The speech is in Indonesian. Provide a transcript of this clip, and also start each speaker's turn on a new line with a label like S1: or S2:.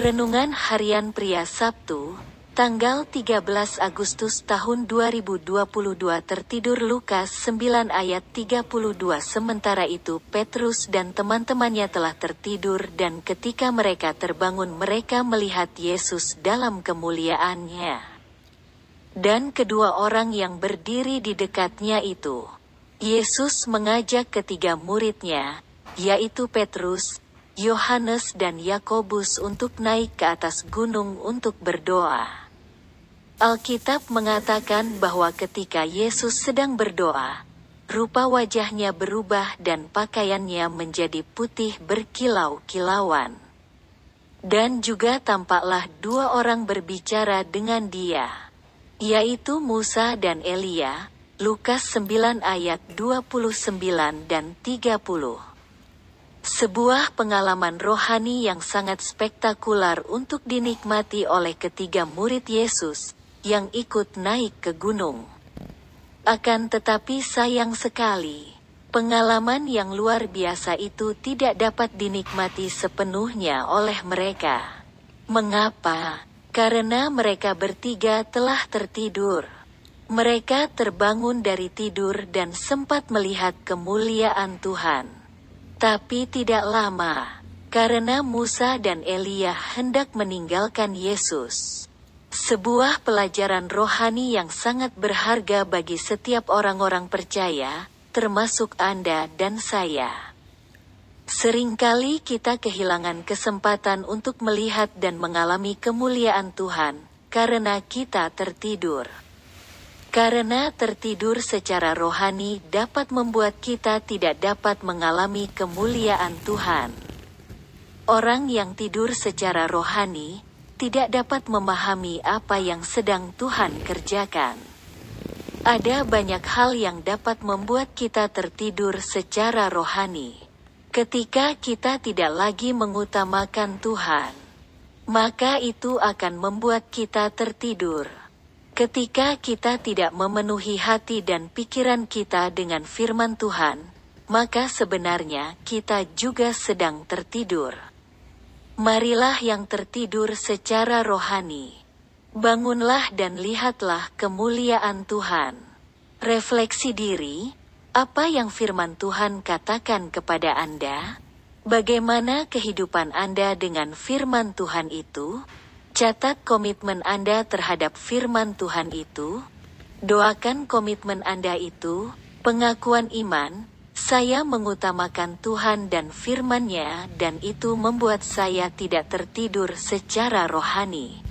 S1: Renungan Harian Pria Sabtu, tanggal 13 Agustus tahun 2022 tertidur Lukas 9 ayat 32 Sementara itu Petrus dan teman-temannya telah tertidur dan ketika mereka terbangun mereka melihat Yesus dalam kemuliaannya. Dan kedua orang yang berdiri di dekatnya itu. Yesus mengajak ketiga muridnya, yaitu Petrus, Yohanes dan Yakobus untuk naik ke atas gunung untuk berdoa. Alkitab mengatakan bahwa ketika Yesus sedang berdoa, rupa wajahnya berubah dan pakaiannya menjadi putih berkilau-kilauan. Dan juga tampaklah dua orang berbicara dengan dia, yaitu Musa dan Elia, Lukas 9 ayat 29 dan 30. Sebuah pengalaman rohani yang sangat spektakular untuk dinikmati oleh ketiga murid Yesus yang ikut naik ke gunung. Akan tetapi sayang sekali, pengalaman yang luar biasa itu tidak dapat dinikmati sepenuhnya oleh mereka. Mengapa? Karena mereka bertiga telah tertidur. Mereka terbangun dari tidur dan sempat melihat kemuliaan Tuhan. Tapi tidak lama, karena Musa dan Elia hendak meninggalkan Yesus. Sebuah pelajaran rohani yang sangat berharga bagi setiap orang-orang percaya, termasuk Anda dan saya. Seringkali kita kehilangan kesempatan untuk melihat dan mengalami kemuliaan Tuhan, karena kita tertidur. Karena tertidur secara rohani dapat membuat kita tidak dapat mengalami kemuliaan Tuhan. Orang yang tidur secara rohani tidak dapat memahami apa yang sedang Tuhan kerjakan. Ada banyak hal yang dapat membuat kita tertidur secara rohani. Ketika kita tidak lagi mengutamakan Tuhan, maka itu akan membuat kita tertidur. Ketika kita tidak memenuhi hati dan pikiran kita dengan firman Tuhan, maka sebenarnya kita juga sedang tertidur. Marilah yang tertidur secara rohani. Bangunlah dan lihatlah kemuliaan Tuhan. Refleksi diri, apa yang firman Tuhan katakan kepada Anda? Bagaimana kehidupan Anda dengan firman Tuhan itu? Catat komitmen Anda terhadap firman Tuhan itu. Doakan komitmen Anda itu, pengakuan iman, saya mengutamakan Tuhan dan firman-Nya dan itu membuat saya tidak tertidur secara rohani.